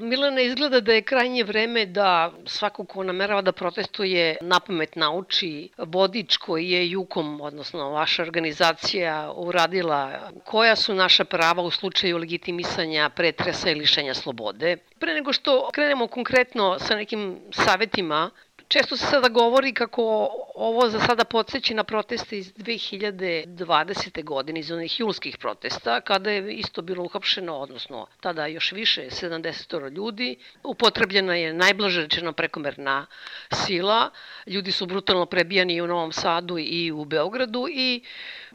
Milana, izgleda da je krajnje vreme da svako ko namerava da protestuje napamet nauči vodič koji je Jukom, odnosno vaša organizacija, uradila koja su naša prava u slučaju legitimisanja pretresa i lišenja slobode. Pre nego što krenemo konkretno sa nekim savetima Često se sada govori kako ovo za sada podsjeći na proteste iz 2020. godine, iz onih julskih protesta, kada je isto bilo uhapšeno, odnosno tada još više, 70 ljudi. Upotrebljena je najblaže rečeno prekomerna sila. Ljudi su brutalno prebijani i u Novom Sadu i u Beogradu i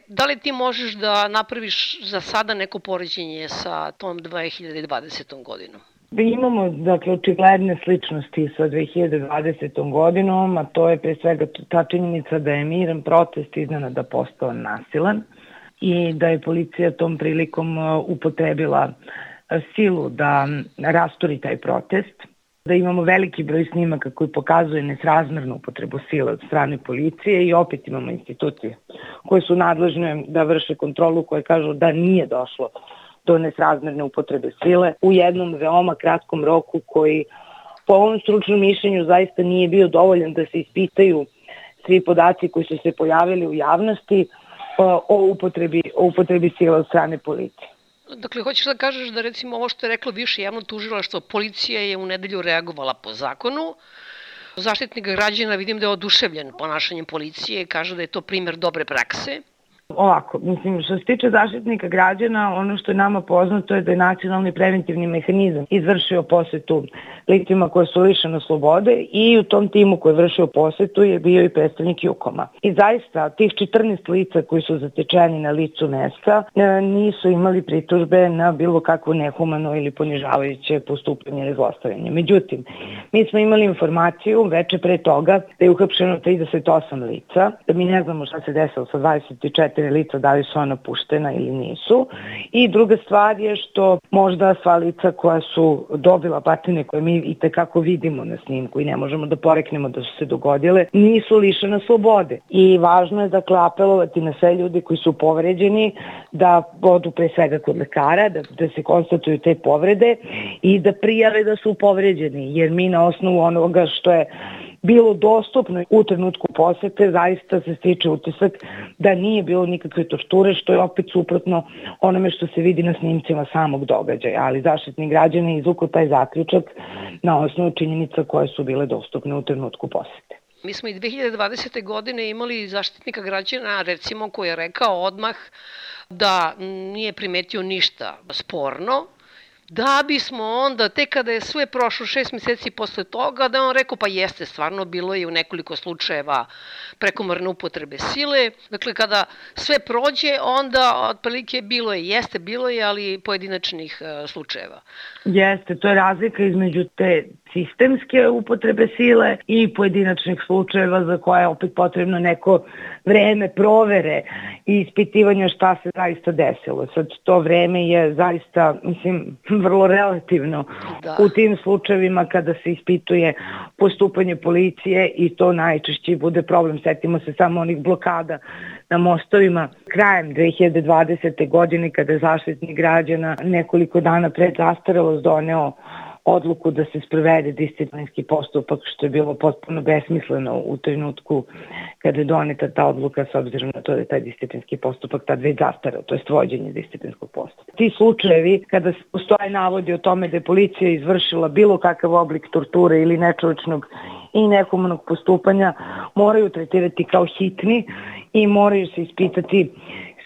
Da li ti možeš da napraviš za sada neko poređenje sa tom 2020. godinom? Imamo, dakle, očigledne sličnosti sa 2020. godinom, a to je pre svega ta činjenica da je miran protest iznenada postao nasilan i da je policija tom prilikom uh, upotrebila uh, silu da rasturi taj protest, da imamo veliki broj snimaka koji pokazuje nesrazmernu upotrebu sile od strane policije i opet imamo institucije koje su nadležne da vrše kontrolu koje kažu da nije došlo do nesrazmerne upotrebe sile u jednom veoma kratkom roku koji po ovom stručnom mišljenju zaista nije bio dovoljan da se ispitaju svi podaci koji su se pojavili u javnosti o upotrebi, o upotrebi sile od strane policije. Dakle, hoćeš da kažeš da recimo ovo što je reklo više javno tužilaštvo, policija je u nedelju reagovala po zakonu, Zaštitnik građana vidim da je oduševljen ponašanjem policije, kaže da je to primer dobre prakse. Ovako, mislim, što se tiče zaštitnika građana, ono što je nama poznato je da je nacionalni preventivni mehanizam izvršio posetu licima koje su lišene slobode i u tom timu koji je vršio posetu je bio i predstavnik Jukoma. I zaista, tih 14 lica koji su zatečeni na licu mesta e, nisu imali pritužbe na bilo kakvo nehumano ili ponižavajuće postupanje ili zlostavljanje. Međutim, mi smo imali informaciju veče pre toga da je uhapšeno 38 lica, da mi ne znamo šta se desilo sa 24 četiri lica, da li su ona puštena ili nisu. I druga stvar je što možda sva lica koja su dobila batine koje mi i tekako vidimo na snimku i ne možemo da poreknemo da su se dogodile, nisu lišena slobode. I važno je dakle apelovati na sve ljude koji su povređeni da odu pre svega kod lekara, da, da se konstatuju te povrede i da prijave da su povređeni, jer mi na osnovu onoga što je bilo dostupno u trenutku posete, zaista se stiče utisak da nije bilo nikakve torture, što je opet suprotno onome što se vidi na snimcima samog događaja, ali zaštitni građani izvuku taj zaključak na osnovu činjenica koje su bile dostupne u trenutku posete. Mi smo i 2020. godine imali zaštitnika građana, recimo, koji je rekao odmah da nije primetio ništa sporno, da bismo onda, tek kada je sve prošlo šest meseci posle toga, da on rekao pa jeste, stvarno bilo je u nekoliko slučajeva prekomorne upotrebe sile. Dakle, kada sve prođe, onda otprilike bilo je, jeste, bilo je, ali pojedinačnih uh, slučajeva. Jeste, to je razlika između te sistemske upotrebe sile i pojedinačnih slučajeva za koje je opet potrebno neko vreme provere i ispitivanja šta se zaista desilo. Sad to vreme je zaista, mislim, vrlo relativno da. u tim slučajevima kada se ispituje postupanje policije i to najčešće bude problem. Setimo se samo onih blokada na mostovima krajem 2020. godine kada je zaštitnik građana nekoliko dana pred zastarelost doneo odluku da se sprovede disciplinski postupak, što je bilo potpuno besmisleno u trenutku kada je doneta ta odluka, s obzirom na to da je taj disciplinski postupak tad već zastarao, to je vođenje disciplinskog postupka. Ti slučajevi, kada postoje navodi o tome da je policija izvršila bilo kakav oblik torture ili nečovečnog i nehumanog postupanja, moraju tretirati kao hitni i moraju se ispitati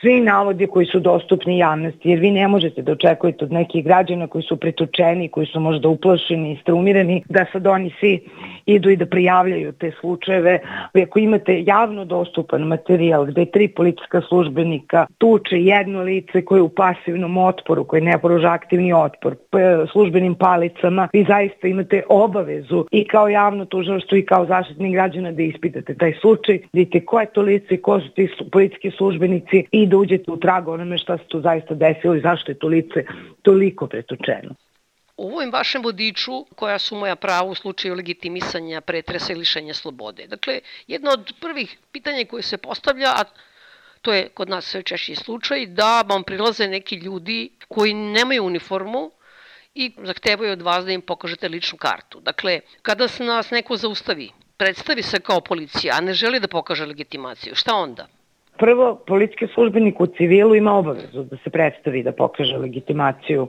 svi navodi koji su dostupni javnosti, jer vi ne možete da očekujete od nekih građana koji su pritučeni, koji su možda uplašeni i straumirani, da sad oni svi idu i da prijavljaju te slučajeve. Ako imate javno dostupan materijal gde tri policijska službenika tuče jedno lice koje je u pasivnom otporu, koje ne pruža aktivni otpor, službenim palicama, vi zaista imate obavezu i kao javno tužilaštvo i kao zaštitnik građana da ispitate taj slučaj, vidite ko je to lice, ko su ti policijski službenici i da uđete u trag onome šta se tu zaista desilo i zašto je to lice toliko pretučeno. U ovom vašem vodiču, koja su moja prava u slučaju legitimisanja pretresa i lišenja slobode. Dakle, jedno od prvih pitanja koje se postavlja, a to je kod nas sve češći slučaj, da vam prilaze neki ljudi koji nemaju uniformu i zahtevaju od vas da im pokažete ličnu kartu. Dakle, kada se nas neko zaustavi, predstavi se kao policija, a ne želi da pokaže legitimaciju, šta onda? Prvo, policijski službenik u civilu ima obavezu da se predstavi da pokaže legitimaciju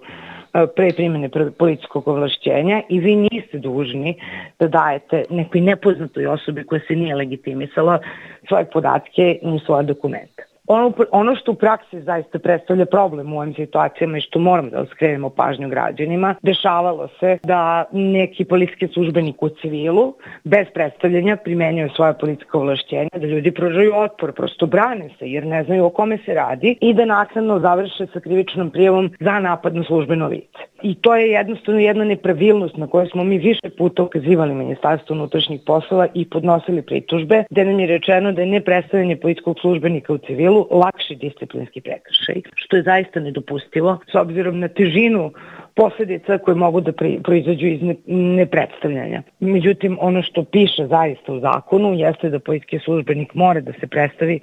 e, pre primene policijskog ovlašćenja i vi niste dužni da dajete nekoj nepoznatoj osobi koja se nije legitimisala svoje podatke i svoje dokumenta. Ono, ono što u praksi zaista predstavlja problem u ovim situacijama i što moram da skrenemo pažnju građanima, dešavalo se da neki policijski službenik u civilu bez predstavljanja primenjuje svoje policijsko ovlašćenje, da ljudi pružaju otpor, prosto brane se jer ne znaju o kome se radi i da naknadno završe sa krivičnom prijavom za napad na službeno lice. I to je jednostavno jedna nepravilnost na kojoj smo mi više puta ukazivali Ministarstvo unutrašnjih poslova i podnosili pritužbe, gde nam je rečeno da je nepredstavljanje policijskog službenika u civilu lakši disciplinski prekršaj, što je zaista nedopustivo s obzirom na težinu posledica koje mogu da proizađu iz nepredstavljanja. Međutim, ono što piše zaista u zakonu jeste da policijski službenik mora da se predstavi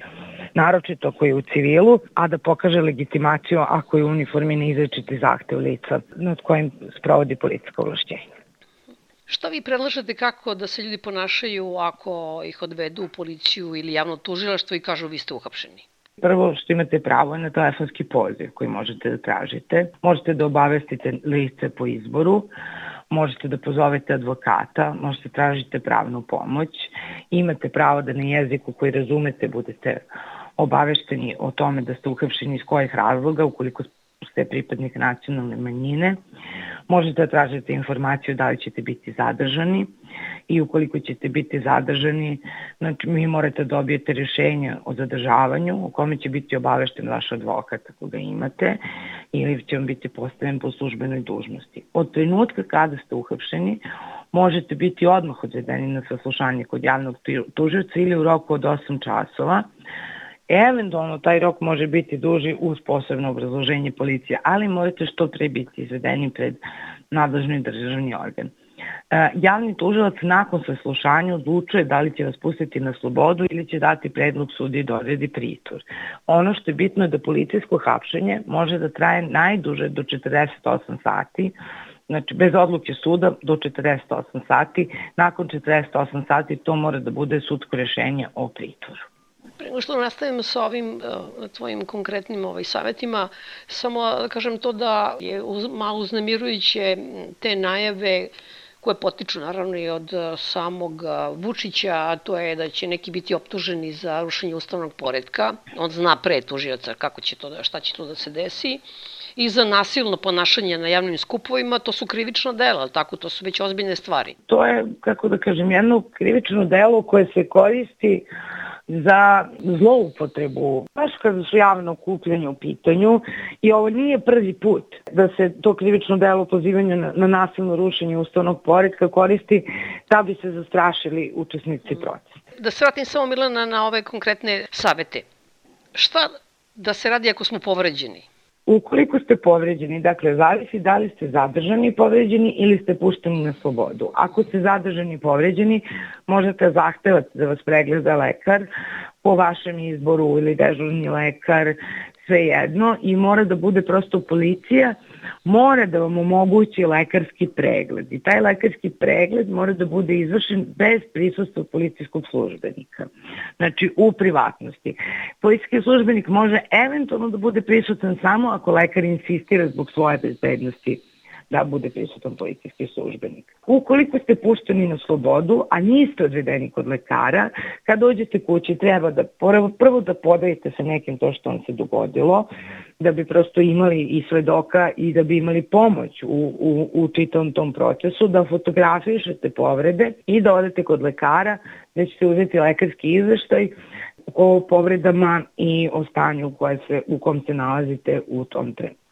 naročito ako je u civilu, a da pokaže legitimaciju ako je u uniformi na izrečiti zahtev lica nad kojim sprovodi policijsko ovlašćenje. Šta vi predlažete kako da se ljudi ponašaju ako ih odvedu u policiju ili javno tužilaštvo i kažu vi ste uhapšeni? Prvo što imate pravo na telefonski poziv koji možete da tražite. Možete da obavestite lice po izboru, možete da pozovete advokata, možete tražite pravnu pomoć, imate pravo da na jeziku koji razumete budete obavešteni o tome da ste uhapšeni iz kojih razloga, ukoliko ste pripadnik nacionalne manjine. Možete da tražite informaciju da li ćete biti zadržani i ukoliko ćete biti zadržani, znači mi morate da dobijete rešenje o zadržavanju u kome će biti obavešten vaš advokat ako ga imate ili će vam biti postavljen po službenoj dužnosti. Od trenutka kada ste uhapšeni, možete biti odmah odvedeni na saslušanje kod javnog tuživca ili u roku od 8 časova, Eventualno taj rok može biti duži uz posebno obrazloženje policije, ali morate što pre biti izvedeni pred nadležni državni organ. E, javni tužilac nakon saslušanja odlučuje da li će vas pustiti na slobodu ili će dati predlog sudi da odredi pritvor. Ono što je bitno je da policijsko hapšenje može da traje najduže do 48 sati, znači bez odluke suda do 48 sati, nakon 48 sati to mora da bude sudsko rešenje o pritvoru. Pre nego što nastavimo sa ovim uh, tvojim konkretnim ovaj, savetima, samo da kažem to da je malo uznemirujuće te najave koje potiču naravno i od uh, samog uh, Vučića, a to je da će neki biti optuženi za rušenje ustavnog poredka. On zna pre tužioca kako će to da, šta će to da se desi i za nasilno ponašanje na javnim skupovima, to su krivično dela, ali tako, to su već ozbiljne stvari. To je, kako da kažem, jedno krivično delo koje se koristi za zloupotrebu, baš kada su javno okupljanje u pitanju i ovo nije prvi put da se to krivično delo pozivanja na, na nasilno rušenje ustavnog poredka koristi da bi se zastrašili učesnici procesa. Da se vratim samo Milana na ove konkretne savete. Šta da se radi ako smo povređeni? Ukoliko ste povređeni, dakle, zavisi da li ste zadržani povređeni ili ste pušteni na slobodu. Ako ste zadržani povređeni, možete zahtevati da vas pregleda lekar po vašem izboru ili dežurni lekar, sve jedno i mora da bude prosto policija, mora da vam omogući lekarski pregled i taj lekarski pregled mora da bude izvršen bez prisustva policijskog službenika, znači u privatnosti. Policijski službenik može eventualno da bude prisutan samo ako lekar insistira zbog svoje bezbednosti da bude prisutan policijski službenik. Ukoliko ste pušteni na slobodu, a niste odvedeni kod lekara, kad dođete kući treba da prvo, prvo da podajete sa nekim to što vam se dogodilo, da bi prosto imali i svedoka i da bi imali pomoć u, u, u čitavom tom procesu, da fotografišete povrede i da odete kod lekara, da ćete uzeti lekarski izveštaj o povredama i o stanju koje se, u kom se nalazite u tom trenutku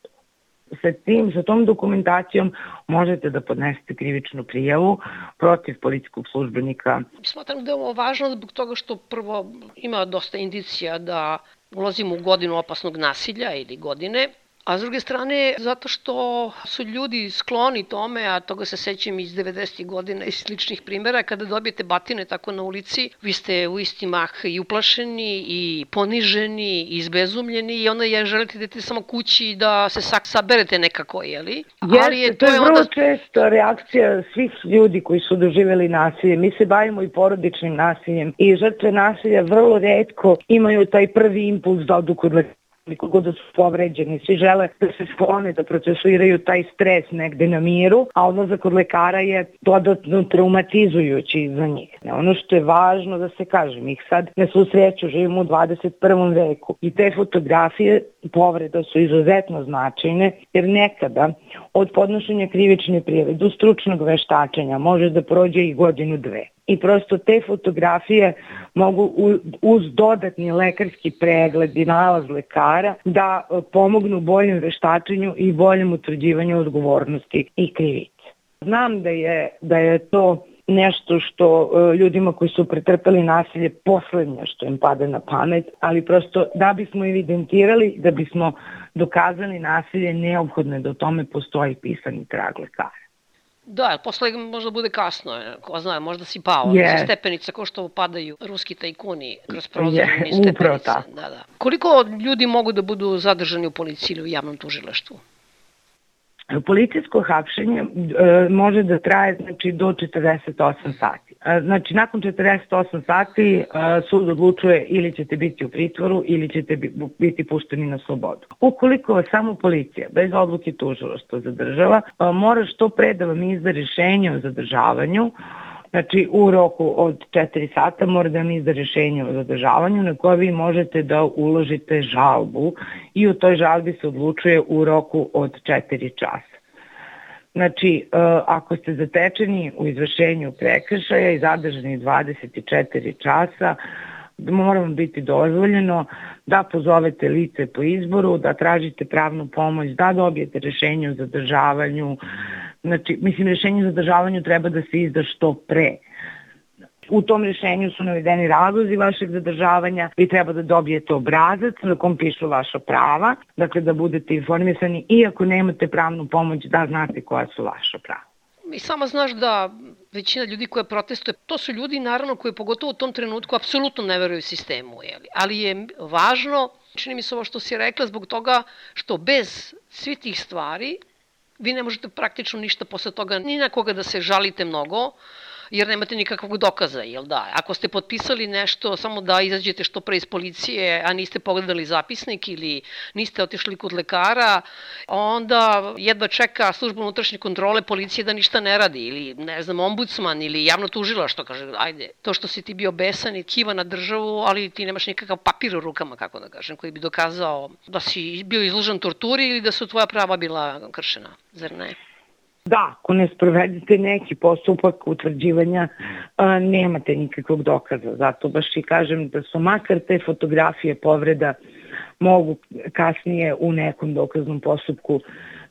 sa tim, sa tom dokumentacijom možete da podnesete krivičnu prijavu protiv policijskog službenika. Smatram da je ovo važno zbog toga što prvo ima dosta indicija da ulazimo u godinu opasnog nasilja ili godine, A s druge strane, zato što su ljudi skloni tome, a toga se sećam iz 90. godina i sličnih primjera, kada dobijete batine tako na ulici, vi ste u isti mah i uplašeni, i poniženi, i izbezumljeni, i onda je želite da idete samo kući da se saberete nekako, jeli? Jeste, Ali je, to, to je, vrlo onda... često reakcija svih ljudi koji su doživjeli nasilje. Mi se bavimo i porodičnim nasiljem i žrtve nasilja vrlo redko imaju taj prvi impuls da odu kod koliko god da su povređeni, svi žele da se sklone, da procesuiraju taj stres negde na miru, a odlazak kod lekara je dodatno traumatizujući za njih. Ono što je važno da se kaže, mi ih sad na svu sreću živimo u 21. veku i te fotografije povreda su izuzetno značajne, jer nekada od podnošenja krivične prijeve do stručnog veštačenja može da prođe i godinu dve i prosto te fotografije mogu uz dodatni lekarski pregled i nalaz lekara da e, pomognu boljem veštačenju i boljem utvrđivanju odgovornosti i krivice. Znam da je, da je to nešto što e, ljudima koji su pretrpeli nasilje poslednje što im pada na pamet, ali prosto da bismo evidentirali, da bismo dokazali nasilje, neophodno je da o tome postoji pisani trag lekara. Da, posle možda bude kasno, ko zna, možda si pao yes. sa stepenica ko što padaju ruski tajkuni kroz prozor yes, stepenice. Da, da. Koliko ljudi mogu da budu zadržani u policiji ili u javnom tužilaštvu? Policijsko hapšenje e, može da traje znači, do 48 sati. E, znači, nakon 48 sati e, sud odlučuje ili ćete biti u pritvoru ili ćete biti pušteni na slobodu. Ukoliko vas samo policija bez odluke tužilaštva zadržava, e, mora što pre da vam izda rešenje o zadržavanju, Znači, u roku od 4 sata mora da mi izda rešenje o zadržavanju na koje vi možete da uložite žalbu i u toj žalbi se odlučuje u roku od 4 časa. Znači, e, ako ste zatečeni u izvršenju prekršaja i zadržani 24 časa, mora vam biti dozvoljeno da pozovete lice po izboru, da tražite pravnu pomoć, da dobijete rešenje o zadržavanju, Znači, mislim, rešenje za zadržavanju treba da se izda što pre. U tom rešenju su navedeni razlozi vašeg zadržavanja, vi treba da dobijete obrazac na kom pišu vaša prava, dakle da budete informisani i ako nemate pravnu pomoć da znate koja su vaša prava. I samo znaš da većina ljudi koja protestuje, to su ljudi naravno koji pogotovo u tom trenutku apsolutno ne veruju sistemu, jeli? ali je važno, čini mi se ovo što si rekla, zbog toga što bez svih tih stvari vi ne možete praktično ništa posle toga ni na koga da se žalite mnogo, jer nemate nikakvog dokaza, jel da? Ako ste potpisali nešto samo da izađete što pre iz policije, a niste pogledali zapisnik ili niste otišli kod lekara, onda jedva čeka služba unutrašnje kontrole policije da ništa ne radi ili ne znam, ombudsman ili javno tužila što kaže, ajde, to što si ti bio besan i kiva na državu, ali ti nemaš nikakav papir u rukama, kako da kažem, koji bi dokazao da si bio izložen torturi ili da su tvoja prava bila kršena, zar ne? Da, ako ne sprovedete neki postupak utvrđivanja, a, nemate nikakvog dokaza. Zato baš i kažem da su makar te fotografije povreda mogu kasnije u nekom dokaznom postupku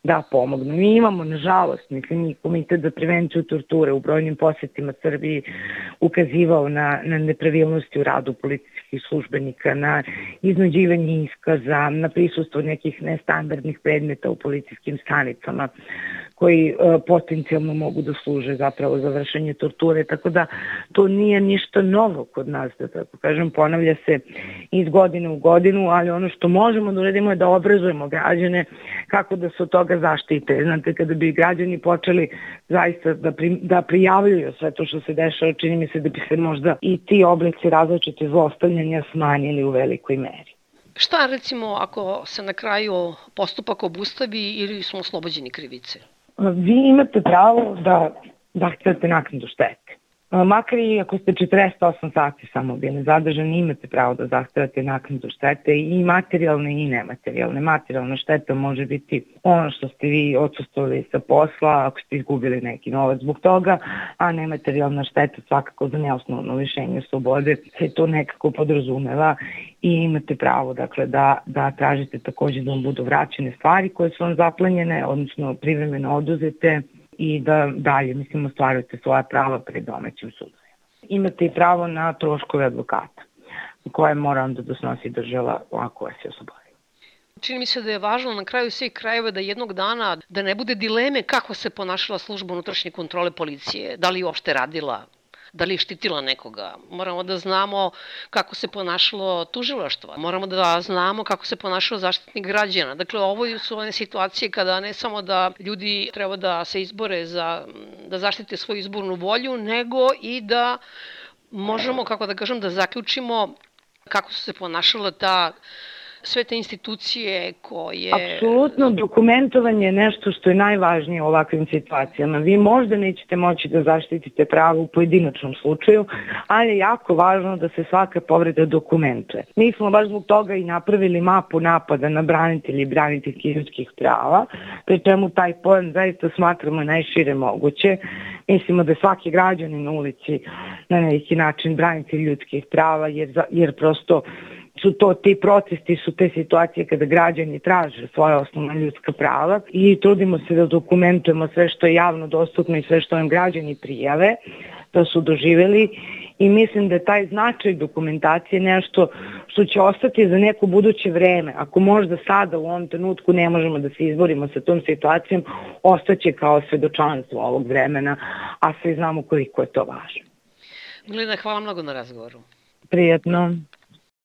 da pomognu. Mi imamo, nažalost, mislim, i Komitet za prevenciju torture u brojnim posjetima Srbiji ukazivao na, na nepravilnosti u radu policijskih službenika, na iznuđivanje iskaza, na prisustvo nekih nestandardnih predmeta u policijskim stanicama koji e, potencijalno mogu da služe zapravo za vršenje torture, tako da to nije ništa novo kod nas, da tako kažem, ponavlja se iz godine u godinu, ali ono što možemo da uradimo je da obrazujemo građane kako da se od toga zaštite. Znate, kada bi građani počeli zaista da, pri, da prijavljuju sve to što se dešava, čini mi se da bi se možda i ti oblici različite zlostavljanja smanjili u velikoj meri. Šta recimo ako se na kraju postupak obustavi ili smo oslobođeni krivice? vi imate pravo da zahtevate naknadu štete. Makar i ako ste 48 sati samo bili zadržani, imate pravo da zahtevate naknadu štete i materijalne i nematerijalne. Materijalna šteta može biti ono što ste vi odsustovali sa posla, ako ste izgubili neki novac zbog toga, a nematerijalna šteta svakako za neosnovno lišenje slobode se to nekako podrazumeva i imate pravo dakle, da, da tražite takođe da vam budu vraćene stvari koje su vam zaplanjene, odnosno privremeno oduzete i da dalje, mislim, ostvarujete svoja prava pred domaćim sudovima. Imate i pravo na troškove advokata koje mora onda da snosi država ako je oslobodi. Čini mi se da je važno na kraju svih krajeva da jednog dana da ne bude dileme kako se ponašala služba unutrašnje kontrole policije, da li je uopšte radila da li je štitila nekoga. Moramo da znamo kako se ponašalo tužilaštvo. Moramo da znamo kako se ponašao zaštitnik građana. Dakle, ovo su one situacije kada ne samo da ljudi treba da se izbore za, da zaštite svoju izbornu volju, nego i da možemo, kako da kažem, da zaključimo kako su se ponašala ta sve te institucije koje... Apsolutno, dokumentovanje je nešto što je najvažnije u ovakvim situacijama. Vi možda nećete moći da zaštitite pravo u pojedinačnom slučaju, ali je jako važno da se svaka povreda dokumentuje. Mi smo baš zbog toga i napravili mapu napada na branitelji i braniteljki ljudskih prava, pri čemu taj pojam zaista smatramo najšire moguće. Mislimo da svaki građanin na ulici na neki način branitelj ljudskih prava, jer, jer prosto su to ti protesti, su te situacije kada građani traže svoje osnovna ljudska prava i trudimo se da dokumentujemo sve što je javno dostupno i sve što nam građani prijave da su doživeli i mislim da taj značaj dokumentacije nešto što će ostati za neko buduće vreme. Ako možda sada u ovom trenutku ne možemo da se izborimo sa tom situacijom, ostaće kao svedočanstvo ovog vremena, a svi znamo koliko je to važno. Milina, hvala mnogo na razgovoru. Prijetno.